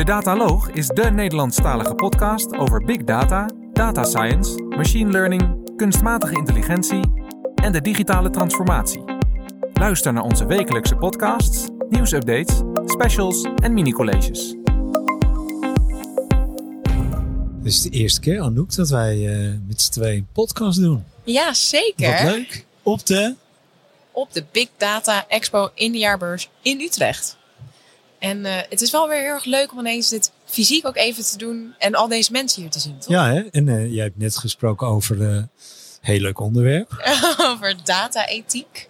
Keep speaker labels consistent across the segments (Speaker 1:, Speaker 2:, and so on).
Speaker 1: De Dataloog is de Nederlandstalige podcast over big data, data science, machine learning, kunstmatige intelligentie en de digitale transformatie. Luister naar onze wekelijkse podcasts, nieuwsupdates, specials en mini-colleges.
Speaker 2: Dit is de eerste keer, Anouk, dat wij eh, met z'n tweeën een podcast doen.
Speaker 3: Ja, zeker.
Speaker 2: Wat leuk. Op de...
Speaker 3: Op de Big Data Expo in de jaarbeurs in Utrecht. En eh, het is wel weer heel erg leuk om ineens dit fysiek ook even te doen en al deze mensen hier te zien, toch?
Speaker 2: Ja, hè? en eh, jij hebt net gesproken over een heel leuk onderwerp.
Speaker 3: Over data-ethiek.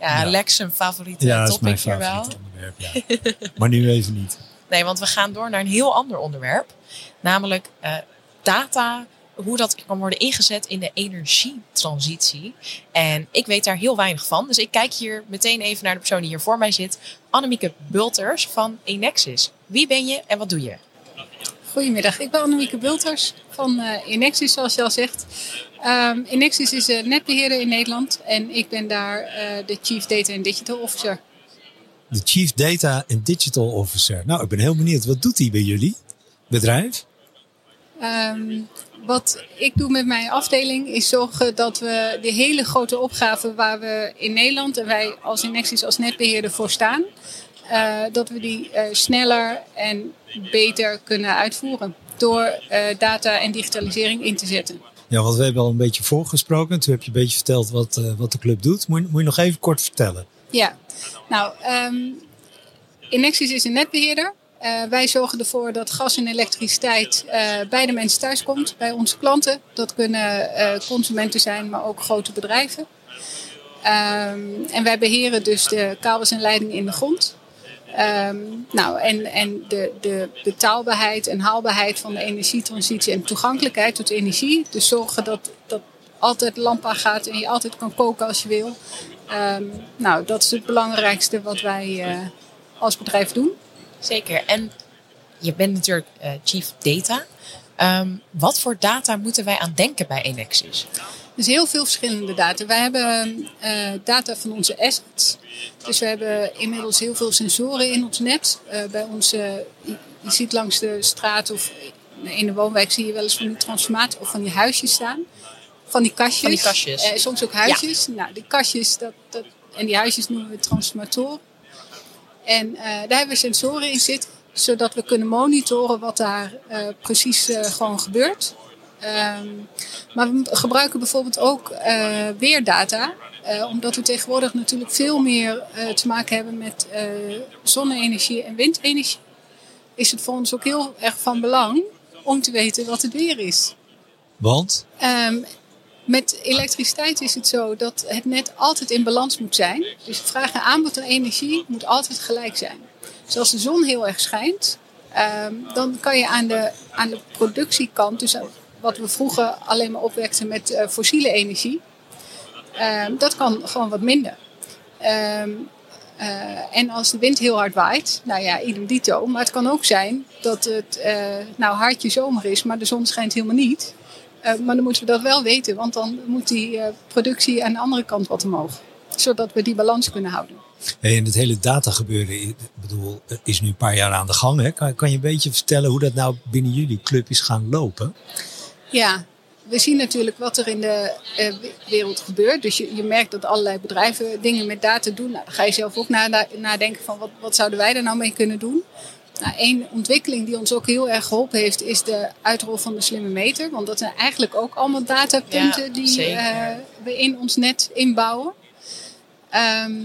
Speaker 3: Ja,
Speaker 2: Ja.
Speaker 3: Lex zijn favoriete
Speaker 2: ja, dat is mijn
Speaker 3: topic
Speaker 2: favoriete onderwerp. Ja. maar nu even niet.
Speaker 3: Nee, want we gaan door naar een heel ander onderwerp. Namelijk eh, data, hoe dat kan worden ingezet in de energietransitie. En ik weet daar heel weinig van. Dus ik kijk hier meteen even naar de persoon die hier voor mij zit. Annemieke Bulters van Enexis. Wie ben je en wat doe je?
Speaker 4: Goedemiddag, ik ben Annemieke Bulters van eh Enexis, zoals je al zegt. Ehm Enexis is een netbeheerder in Nederland en ik ben daar eh, de Chief Data and Digital Officer.
Speaker 2: De Chief Data and Digital Officer. Nou, ik ben heel benieuwd. Wat doet hij bij jullie? Bedrijf?
Speaker 4: Ehm, wat ik doe met mijn afdeling is zorgen dat we de hele grote opgaven waar we in Nederland en wij als Enexis als netbeheerder voor staan, eh, dat we die eh, sneller en beter kunnen uitvoeren door eh, data en digitalisering in te zetten.
Speaker 2: Ja, want we hebben al een beetje voorgesproken. Toen heb je een beetje verteld wat, wat de club doet. Moet je, moet je nog even kort vertellen?
Speaker 4: Ja, nou, ehm Enexis is een netbeheerder. Eh, wij zorgen ervoor dat gas en elektriciteit eh, bij de mensen thuis komt, bij onze klanten. Dat kunnen eh, consumenten zijn, maar ook grote bedrijven. Ehm, en wij beheren dus de kabels en leidingen in de grond. Ehm, nou, en, en de, de betaalbaarheid en haalbaarheid van de energietransitie en toegankelijkheid tot energie. Dus zorgen dat, dat altijd de lamp aangaat en je altijd kan koken als je wil. Ehm, nou, dat is het belangrijkste wat wij als bedrijf doen.
Speaker 3: Zeker. En je bent natuurlijk eh, Chief Data. Ehm, wat voor data moeten wij aan denken bij Enexis?
Speaker 4: Dus heel veel verschillende data. Wij hebben eh, data van onze assets. Dus we hebben inmiddels heel veel sensoren in ons net. Eh, bij ons, eh, je, ziet langs de straat of in de woonwijk zie je wel eens van die transformator of van die huisjes staan. Van die kastjes.
Speaker 3: Van die kastjes.
Speaker 4: Soms ook huisjes. Nou, die kastjes dat, dat, en die huisjes noemen we transformatoren. En eh, daar hebben we sensoren in zitten, zodat we kunnen monitoren wat daar eh, precies eh, gewoon gebeurt. Ehm, maar we gebruiken bijvoorbeeld ook weerdata, omdat we tegenwoordig natuurlijk veel meer te maken hebben met zonne-energie en windenergie. Is het voor ons ook heel erg van belang om te weten wat het weer is.
Speaker 2: Want?
Speaker 4: Ehm, met elektriciteit is het zo dat het net altijd in balans moet zijn. Dus vraag en aanbod aan energie moet altijd gelijk zijn. Dus als de zon heel erg schijnt, ehm, dan kan je aan de, aan de productiekant, dus wat we vroeger alleen maar opwekten met eh, fossiele energie, ehm, dat kan gewoon wat minder. Ehm, eh, en als de wind heel hard waait, nou ja, idem dito. Maar het kan ook zijn dat het eh, nou hartje zomer is, maar de zon schijnt helemaal niet. Eh, maar dan moeten we dat wel weten, want dan moet die eh, productie aan de andere kant wat omhoog. Zodat we die balans kunnen houden.
Speaker 2: Hey, en het hele datagebeuren ik bedoel, is nu een paar jaar aan de gang. Hè? Kan, kan je een beetje vertellen hoe dat nou binnen jullie club is gaan lopen?
Speaker 4: Ja, we zien natuurlijk wat er in de eh, wereld gebeurt. Dus je, je merkt dat allerlei bedrijven dingen met data doen. Nou, dan ga je zelf ook nadenken van wat, wat zouden wij er nou mee kunnen doen. Nou, Eén ontwikkeling die ons ook heel erg geholpen heeft, is de uitrol van de slimme meter. Want dat zijn eigenlijk ook allemaal datapunten
Speaker 3: Ja,
Speaker 4: die eh, we in ons net inbouwen. Ehm,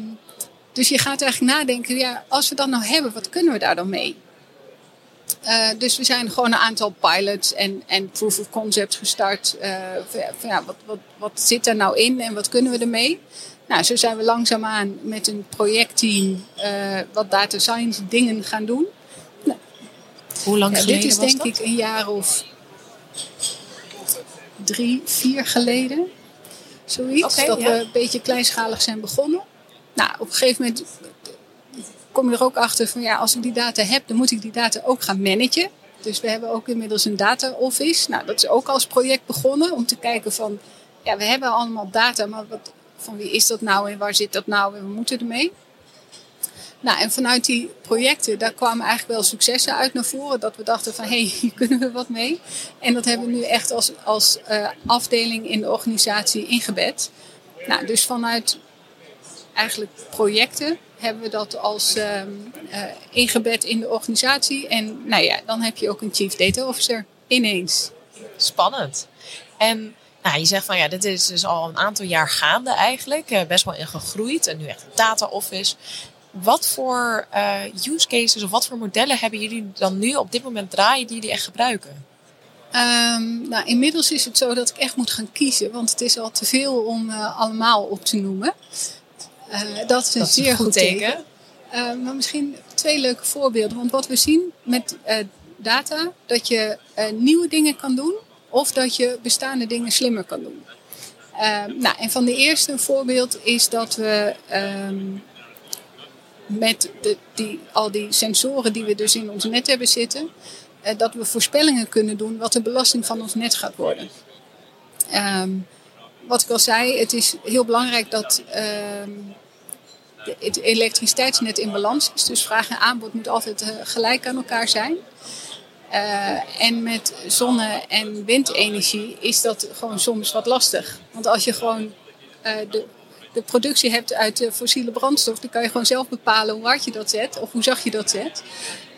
Speaker 4: dus je gaat eigenlijk nadenken, ja, als we dat nou hebben, wat kunnen we daar dan mee? Eh, dus we zijn gewoon een aantal pilots en, en proof of concepts gestart. eh, van, ja, van ja, wat, wat, wat zit er nou in en wat kunnen we ermee? Nou, zo zijn we langzaamaan met een projectteam wat data science dingen gaan doen.
Speaker 3: Hoe lang
Speaker 4: Ja,
Speaker 3: geleden
Speaker 4: dit is
Speaker 3: was
Speaker 4: denk
Speaker 3: dat?
Speaker 4: ik een jaar of drie, vier geleden. Zoiets. Dat
Speaker 3: ja.
Speaker 4: we een beetje kleinschalig zijn begonnen. Nou, op een gegeven moment kom je er ook achter van ja, als ik die data heb, dan moet ik die data ook gaan managen. Dus we hebben ook inmiddels een data office. Nou, dat is ook als project begonnen om te kijken van ja, we hebben allemaal data, maar wat, van wie is dat nou en waar zit dat nou en we moeten ermee. Nou, en vanuit die projecten, daar kwamen eigenlijk wel successen uit naar voren. Dat we dachten van, hé, hey, hier kunnen we wat mee. En dat hebben we nu echt als, als uh, afdeling in de organisatie ingebed. Nou, dus vanuit eigenlijk projecten hebben we dat als uh, uh, ingebed in de organisatie. En nou ja, dan heb je ook een Chief Data Officer ineens.
Speaker 3: Spannend. En nou, je zegt van ja, dit is dus al een aantal jaar gaande eigenlijk. Uh, best wel in gegroeid. En nu echt een data office. Wat voor uh, use cases of wat voor modellen hebben jullie dan nu op dit moment draaien die jullie echt gebruiken?
Speaker 4: Um, nou, inmiddels is het zo dat ik echt moet gaan kiezen, want het is al te veel om uh, allemaal op te noemen. Uh, dat is een
Speaker 3: dat
Speaker 4: zeer
Speaker 3: een goed teken. teken.
Speaker 4: Uh, maar misschien twee leuke voorbeelden. Want wat we zien met data, dat je nieuwe dingen kan doen of dat je bestaande dingen slimmer kan doen. Ehm, nou, en van de eerste een voorbeeld is dat we um, met de, die, al die sensoren die we dus in ons net hebben zitten, uh, dat we voorspellingen kunnen doen wat de belasting van ons net gaat worden. Um, wat ik al zei, het is heel belangrijk dat de, het elektriciteitsnet in balans is. Dus vraag en aanbod moet altijd uh, gelijk aan elkaar zijn. Uh, en met zonne- en windenergie is dat gewoon soms wat lastig. Want als je gewoon de de productie hebt uit fossiele brandstof, dan kan je gewoon zelf bepalen hoe hard je dat zet of hoe zacht je dat zet.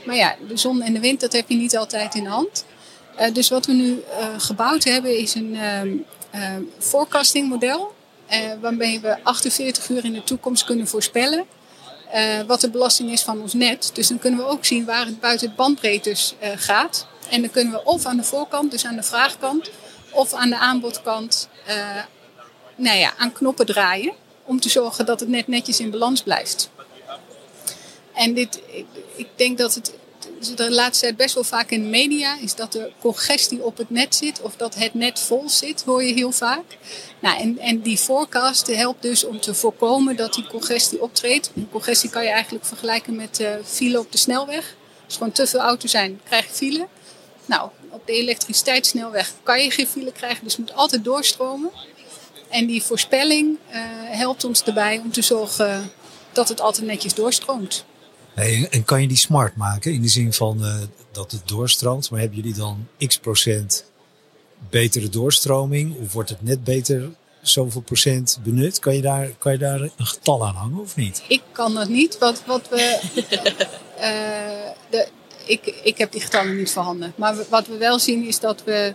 Speaker 4: Maar ja, de zon en de wind, dat heb je niet altijd in de hand. Uh, dus wat we nu uh, gebouwd hebben is een forecasting model. waarmee we 48 uur in de toekomst kunnen voorspellen wat de belasting is van ons net. Dus dan kunnen we ook zien waar het buiten het bandbreedtes gaat. En dan kunnen we of aan de voorkant, dus aan de vraagkant, of aan de aanbodkant nou ja, aan knoppen draaien om te zorgen dat het net netjes in balans blijft. En dit, ik denk dat het de laatste tijd best wel vaak in de media is dat er congestie op het net zit of dat het net vol zit, hoor je heel vaak. Nou, en, en die forecast helpt dus om te voorkomen dat die congestie optreedt. Congestie kan je eigenlijk vergelijken met uh, file op de snelweg. Als er gewoon te veel auto's zijn, krijg je file. Nou, op de elektriciteitssnelweg kan je geen file krijgen, dus moet altijd doorstromen. En die voorspelling uh, helpt ons erbij om te zorgen dat het altijd netjes doorstroomt.
Speaker 2: Hey, en kan je die smart maken in de zin van uh, dat het doorstroomt, maar hebben jullie dan x procent betere doorstroming of wordt het net beter zoveel procent benut? Kan je daar, kan je daar een getal aan hangen of niet?
Speaker 4: Ik kan dat niet. Wat, wat we, uh, de, ik, ik heb die getallen niet voorhanden. Maar wat we wel zien is dat we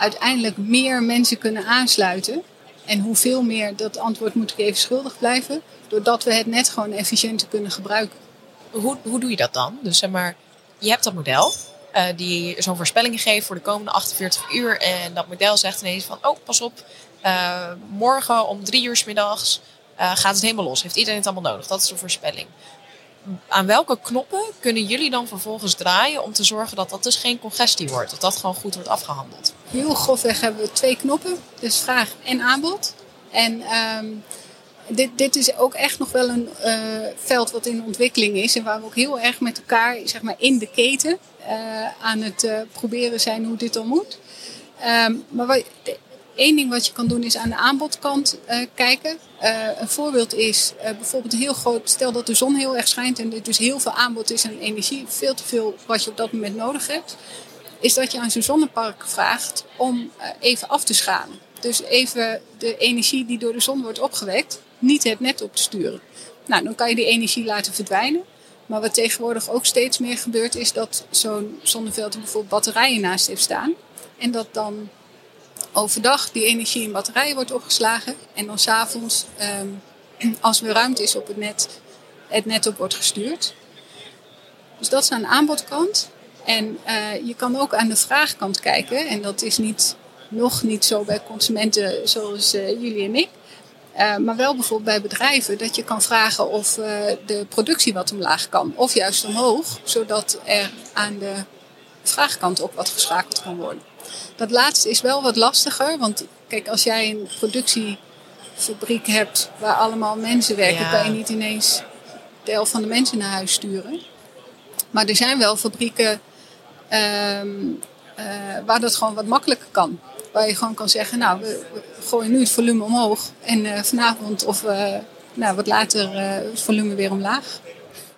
Speaker 4: uiteindelijk meer mensen kunnen aansluiten. En hoeveel meer, dat antwoord moet ik even schuldig blijven. Doordat we het net gewoon efficiënter kunnen gebruiken.
Speaker 3: Hoe, hoe doe je dat dan? Dus zeg maar, je hebt dat model. Uh, die zo'n voorspelling geeft voor de komende 48 uur. En dat model zegt ineens van, oh pas op. Uh, morgen om drie uur middags uh, gaat het helemaal los. Heeft iedereen het allemaal nodig? Dat is de voorspelling aan welke knoppen kunnen jullie dan vervolgens draaien om te zorgen dat dat dus geen congestie wordt? Dat dat gewoon goed wordt afgehandeld?
Speaker 4: Heel grofweg hebben we twee knoppen. Dus vraag en aanbod. En um, dit, dit is ook echt nog wel een uh, veld wat in ontwikkeling is. En waar we ook heel erg met elkaar zeg maar, in de keten uh, aan het uh, proberen zijn hoe dit dan moet. Um, maar Eén ding wat je kan doen is aan de aanbodkant kijken. Een voorbeeld is bijvoorbeeld heel groot, stel dat de zon heel erg schijnt en er dus heel veel aanbod is aan energie, veel te veel wat je op dat moment nodig hebt, is dat je aan zo'n zonnepark vraagt om even af te schalen. Dus even de energie die door de zon wordt opgewekt, niet het net op te sturen. Nou, dan kan je die energie laten verdwijnen. Maar wat tegenwoordig ook steeds meer gebeurt, is dat zo'n zonneveld er bijvoorbeeld batterijen naast heeft staan. En dat dan overdag die energie in batterijen wordt opgeslagen. En dan s'avonds, um, als er ruimte is op het net, het net op wordt gestuurd. Dus dat is aan de aanbodkant. En uh, je kan ook aan de vraagkant kijken. En dat is niet, nog niet zo bij consumenten zoals uh, jullie en ik. Uh, maar wel bijvoorbeeld bij bedrijven dat je kan vragen of de productie wat omlaag kan. Of juist omhoog, zodat er aan de vraagkant ook wat geschakeld kan worden. Dat laatste is wel wat lastiger, want kijk, als jij een productiefabriek hebt waar allemaal mensen werken, ja. kan je niet ineens de helft van de mensen naar huis sturen. Maar er zijn wel fabrieken um, uh, waar dat gewoon wat makkelijker kan. Waar je gewoon kan zeggen, nou, we, gooien nu het volume omhoog en uh, vanavond of uh, nou, wat later het volume weer omlaag.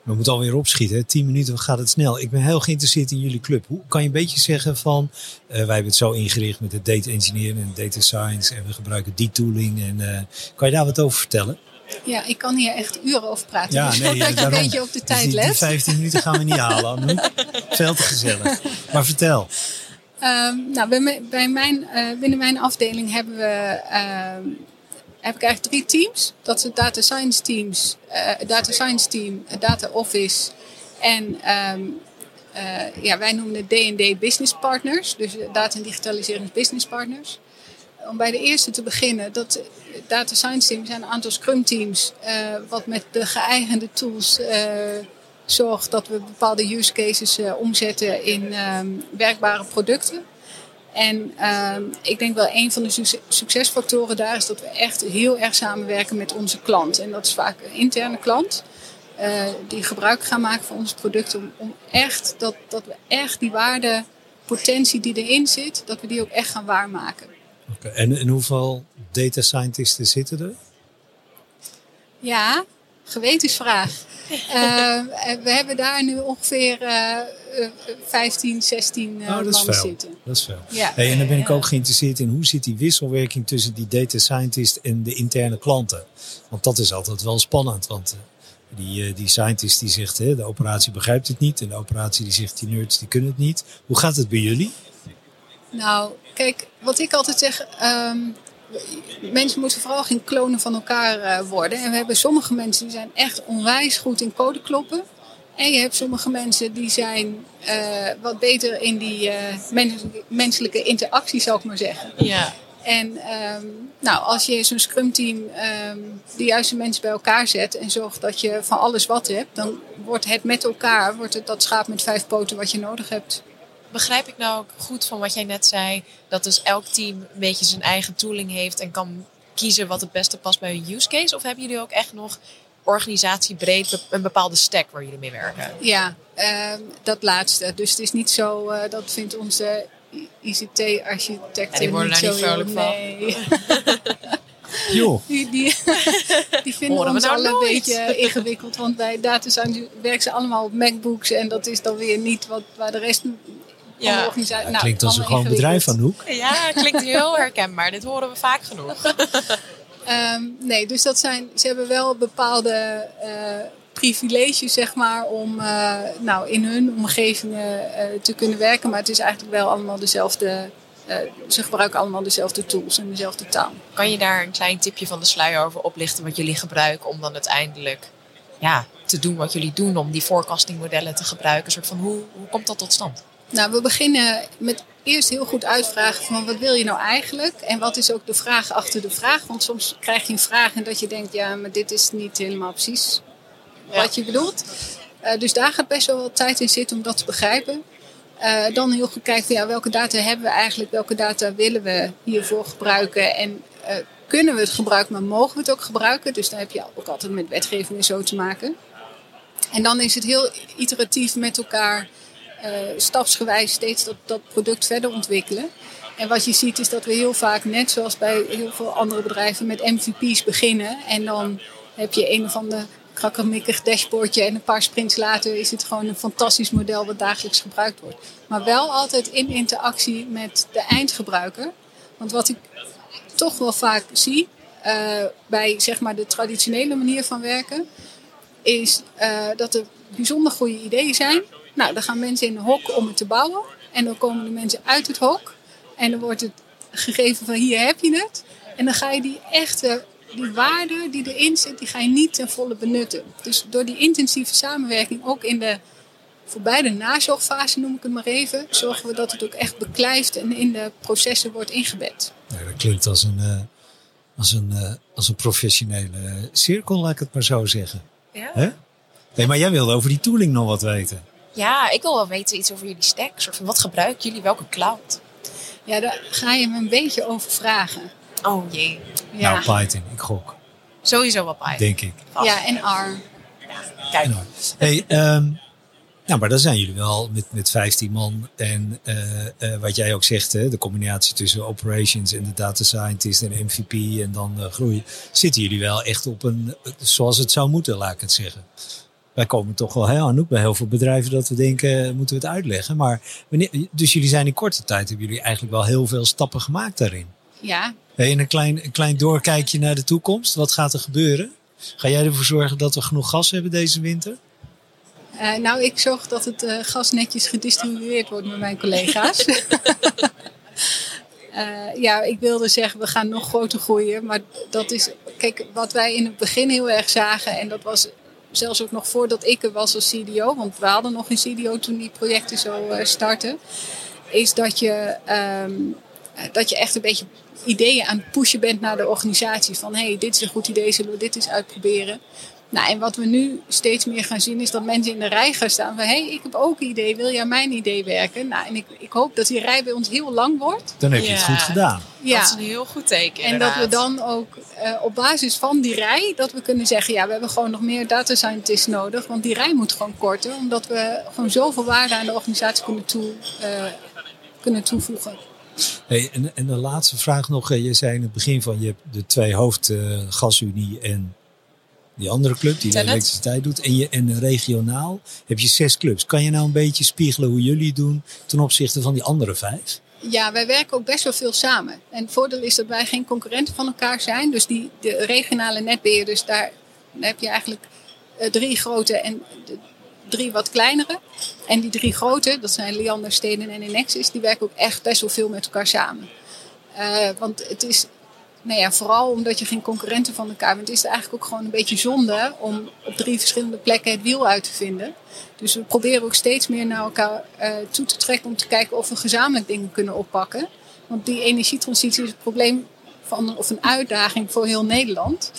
Speaker 2: We moeten alweer opschieten. Hè? 10 minuten gaat het snel. Ik ben heel geïnteresseerd in jullie club. Hoe kan je een beetje zeggen van... eh, wij hebben het zo ingericht met de data engineering en data science. En we gebruiken die tooling. En, eh, kan je daar wat over vertellen?
Speaker 4: Ja, ik kan hier echt uren over praten.
Speaker 2: Ja,
Speaker 4: dus
Speaker 2: nee,
Speaker 4: hoop dat je een beetje op de
Speaker 2: Dus
Speaker 4: tijd
Speaker 2: die, die
Speaker 4: let.
Speaker 2: 15 minuten gaan we niet halen, Anouk. Veel te gezellig. Maar vertel.
Speaker 4: Ehm, nou, bij, mij- bij mijn, eh, binnen mijn afdeling hebben we, ehm, heb ik eigenlijk drie teams. Dat zijn data science teams, eh, het data science team, het data office en ehm, eh, ja, wij noemen het D&D business partners. Dus data en digitaliserings business partners. Om bij de eerste te beginnen, dat data science team zijn een aantal scrum teams eh, wat met de geëigende tools eh, zorgt dat we bepaalde use cases eh, omzetten in ehm, werkbare producten. En ehm, ik denk wel een van de succes- succesfactoren daar is dat we echt heel erg samenwerken met onze klant. En dat is vaak een interne klant. die gebruik gaan maken van onze producten. Om, om echt dat, dat we echt die waardepotentie die erin zit, dat we die ook echt gaan waarmaken.
Speaker 2: En, en hoeveel data scientisten zitten er?
Speaker 4: Ja, gewetensvraag. Eh, we hebben daar nu ongeveer eh, eh, 15, 16 eh,
Speaker 2: oh, dat is
Speaker 4: mannen
Speaker 2: veel.
Speaker 4: zitten.
Speaker 2: Dat is veel.
Speaker 4: Ja.
Speaker 2: Hey, en dan ben ik
Speaker 3: Ja.
Speaker 2: ook geïnteresseerd in hoe zit die wisselwerking tussen die data scientist en de interne klanten. Want dat is altijd wel spannend. Want eh, die, eh, die scientist die zegt hè, de operatie begrijpt het niet. En de operatie die zegt die nerds die kunnen het niet. Hoe gaat het bij jullie?
Speaker 4: Nou, kijk, wat ik altijd zeg. ehm, mensen moeten vooral geen klonen van elkaar eh, worden. En we hebben sommige mensen die zijn echt onwijs goed in code kloppen. En je hebt sommige mensen die zijn eh, wat beter in die eh, mens- menselijke interactie, zou ik maar zeggen.
Speaker 3: Ja.
Speaker 4: En ehm, nou, als je zo'n scrum team ehm, de juiste mensen bij elkaar zet en zorgt dat je van alles wat hebt, dan wordt het met elkaar, wordt het dat schaap met vijf poten wat je nodig hebt.
Speaker 3: Begrijp ik nou ook goed van wat jij net zei, dat dus elk team een beetje zijn eigen tooling heeft en kan kiezen wat het beste past bij hun use case? Of hebben jullie ook echt nog organisatiebreed een bepaalde stack waar jullie mee werken?
Speaker 4: Ja, ehm, dat laatste. Dus het is niet zo, eh, dat vindt onze ICT-architect
Speaker 3: Ja, die worden
Speaker 4: niet
Speaker 3: daar
Speaker 4: zo
Speaker 3: niet vrolijk van.
Speaker 4: Nee.
Speaker 2: Joh,
Speaker 4: Die, die, die vinden
Speaker 3: Horen we
Speaker 4: ons
Speaker 3: nou
Speaker 4: al een beetje ingewikkeld. Want bij data science werken ze allemaal op MacBooks. En dat is dan weer niet wat, waar de rest de
Speaker 3: Ja.
Speaker 4: organisatie... nou,
Speaker 2: klinkt als een gewoon bedrijf van Hoek.
Speaker 3: Ja, klinkt heel herkenbaar. Dit horen we vaak genoeg.
Speaker 4: Ehm, nee, dus dat zijn, ze hebben wel bepaalde eh, privileges, zeg maar, om eh, nou, in hun omgevingen eh, te kunnen werken. Maar het is eigenlijk wel allemaal dezelfde. eh, ze gebruiken allemaal dezelfde tools en dezelfde taal.
Speaker 3: Kan je daar een klein tipje van de sluier over oplichten wat jullie gebruiken om dan uiteindelijk ja, te doen wat jullie doen om die forecastingmodellen te gebruiken? Een soort van hoe, hoe komt dat tot stand?
Speaker 4: Nou, we beginnen met eerst heel goed uitvragen van wat wil je nou eigenlijk? En wat is ook de vraag achter de vraag? Want soms krijg je een vraag en dat je denkt, ja, maar dit is niet helemaal precies wat je bedoelt. Eh, dus daar gaat best wel wat tijd in zitten om dat te begrijpen. Eh, dan heel goed kijken van ja, welke data hebben we eigenlijk, welke data willen we hiervoor gebruiken en eh, kunnen we het gebruiken, maar mogen we het ook gebruiken? Dus daar heb je ook altijd met wetgeving en zo te maken. En dan is het heel iteratief met elkaar, stapsgewijs steeds dat, dat product verder ontwikkelen. En wat je ziet is dat we heel vaak, net zoals bij heel veel andere bedrijven, met MVP's beginnen. En dan heb je een of ander krakkemikkig dashboardje en een paar sprints later is het gewoon een fantastisch model wat dagelijks gebruikt wordt. Maar wel altijd in interactie met de eindgebruiker. Want wat ik toch wel vaak zie eh, bij zeg maar, de traditionele manier van werken, is eh, dat er bijzonder goede ideeën zijn. Nou, dan gaan mensen in een hok om het te bouwen. En dan komen de mensen uit het hok. En dan wordt het gegeven van hier heb je het. En dan ga je die echte, die waarde die erin zit, die ga je niet ten volle benutten. Dus door die intensieve samenwerking, ook in de voorbij de nazorgfase noem ik het maar even, zorgen we dat het ook echt beklijft en in de processen wordt ingebed.
Speaker 2: Ja, dat klinkt als een, eh, als, een, eh, als een professionele cirkel, laat ik het maar zo zeggen.
Speaker 3: Ja.
Speaker 2: Hè? Nee, maar jij wilde over die tooling nog wat weten.
Speaker 3: Ja, ik wil wel weten iets over jullie stack. Soort van wat gebruiken jullie? Welke cloud?
Speaker 4: Ja, daar ga je me een beetje over vragen.
Speaker 3: Oh jee.
Speaker 4: Ja,
Speaker 2: Nou, Python, ik gok,
Speaker 3: Sowieso wel Python.
Speaker 2: denk ik.
Speaker 3: Vast.
Speaker 4: ja en R.
Speaker 3: Kijk.
Speaker 2: En, hey, ehm, nou, maar dan zijn jullie wel met, met 15 man. En eh, eh, wat jij ook zegt, hè, de combinatie tussen operations en de data scientist en MVP en dan eh, groeien. Zitten jullie wel echt op een, zoals het zou moeten, laat ik het zeggen. Wij komen toch wel heel Anouk bij heel veel bedrijven dat we denken, eh, moeten we het uitleggen. Maar wanneer, dus jullie zijn in korte tijd, hebben jullie eigenlijk wel heel veel stappen gemaakt daarin.
Speaker 4: Ja,
Speaker 2: Hey, en een klein, een klein doorkijkje naar de toekomst. Wat gaat er gebeuren? Ga jij ervoor zorgen dat we genoeg gas hebben deze winter?
Speaker 4: Eh, nou, ik zorg dat het eh, gas netjes gedistribueerd wordt met mijn collega's. Eh, ja, ik wilde zeggen, we gaan nog groter groeien. Maar dat is, kijk, wat wij in het begin heel erg zagen, en dat was zelfs ook nog voordat ik er was als CDO, want we hadden nog een CDO toen die projecten zo eh, startten, is dat je, ehm, dat je echt een beetje ideeën aan het pushen bent naar de organisatie. Van hé, hey, dit is een goed idee, zullen we dit eens uitproberen? Nou, en wat we nu steeds meer gaan zien is dat mensen in de rij gaan staan van hé, hey, ik heb ook een idee, wil jij mijn idee werken? Nou, en ik, ik hoop dat die rij bij ons heel lang wordt.
Speaker 2: Dan heb je het
Speaker 3: Ja.
Speaker 2: goed gedaan.
Speaker 3: Dat is een heel goed teken.
Speaker 4: En dat we dan ook eh, op basis van die rij, dat we kunnen zeggen, ja, we hebben gewoon nog meer data scientists nodig. Want die rij moet gewoon korter, omdat we gewoon zoveel waarde aan de organisatie kunnen, toe, eh, kunnen toevoegen.
Speaker 2: Hey, en, en de laatste vraag nog. Je zei in het begin van je hebt de twee hoofdgasunie en die andere club die de elektriciteit doet. En, je, en regionaal heb je zes clubs. Kan je nou een beetje spiegelen hoe jullie doen ten opzichte van die andere vijf?
Speaker 4: Ja, wij werken ook best wel veel samen. En het voordeel is dat wij geen concurrenten van elkaar zijn. Dus die de regionale netbeheerders, daar heb je eigenlijk eh, drie grote en drie wat kleinere. En die drie grote, dat zijn Liander, Steden en Inexis, die werken ook echt best wel veel met elkaar samen. Eh, want het is, nou ja, vooral omdat je geen concurrenten van elkaar bent, is het eigenlijk ook gewoon een beetje zonde om op drie verschillende plekken het wiel uit te vinden. Dus we proberen ook steeds meer naar elkaar eh, toe te trekken om te kijken of we gezamenlijk dingen kunnen oppakken. Want die energietransitie is een probleem van, of een uitdaging voor heel Nederland.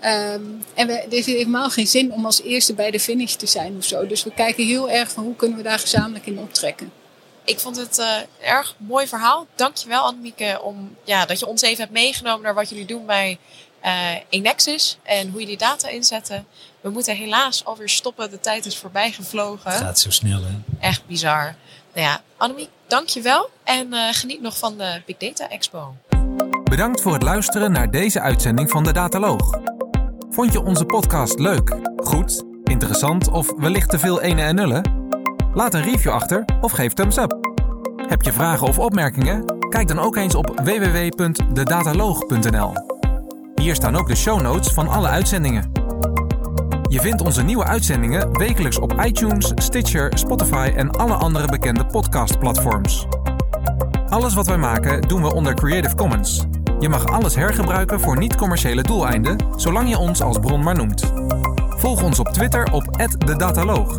Speaker 4: Ehm, en we, er is helemaal geen zin om als eerste bij de finish te zijn of zo. Dus we kijken heel erg van hoe kunnen we daar gezamenlijk in optrekken.
Speaker 3: Ik vond het eh, een erg mooi verhaal. Dankjewel Annemieke om, ja, dat je ons even hebt meegenomen naar wat jullie doen bij eh Enexis en hoe jullie data inzetten. We moeten helaas alweer stoppen. De tijd is voorbij gevlogen.
Speaker 2: Het gaat zo snel hè.
Speaker 3: Echt bizar. Nou ja, Annemiek, dankjewel. En eh, geniet nog van de Big Data Expo.
Speaker 1: Bedankt voor het luisteren naar deze uitzending van de Dataloog. Vond je onze podcast leuk, goed, interessant of wellicht te veel ene en nullen? Laat een review achter of geef thumbs up. Heb je vragen of opmerkingen? Kijk dan ook eens op www.dedataloog.nl. Hier staan ook de show notes van alle uitzendingen. Je vindt onze nieuwe uitzendingen wekelijks op iTunes, Stitcher, Spotify en alle andere bekende podcastplatforms. Alles wat wij maken doen we onder Creative Commons. Je mag alles hergebruiken voor niet-commerciële doeleinden, zolang je ons als bron maar noemt. Volg ons op Twitter op @dedataloog.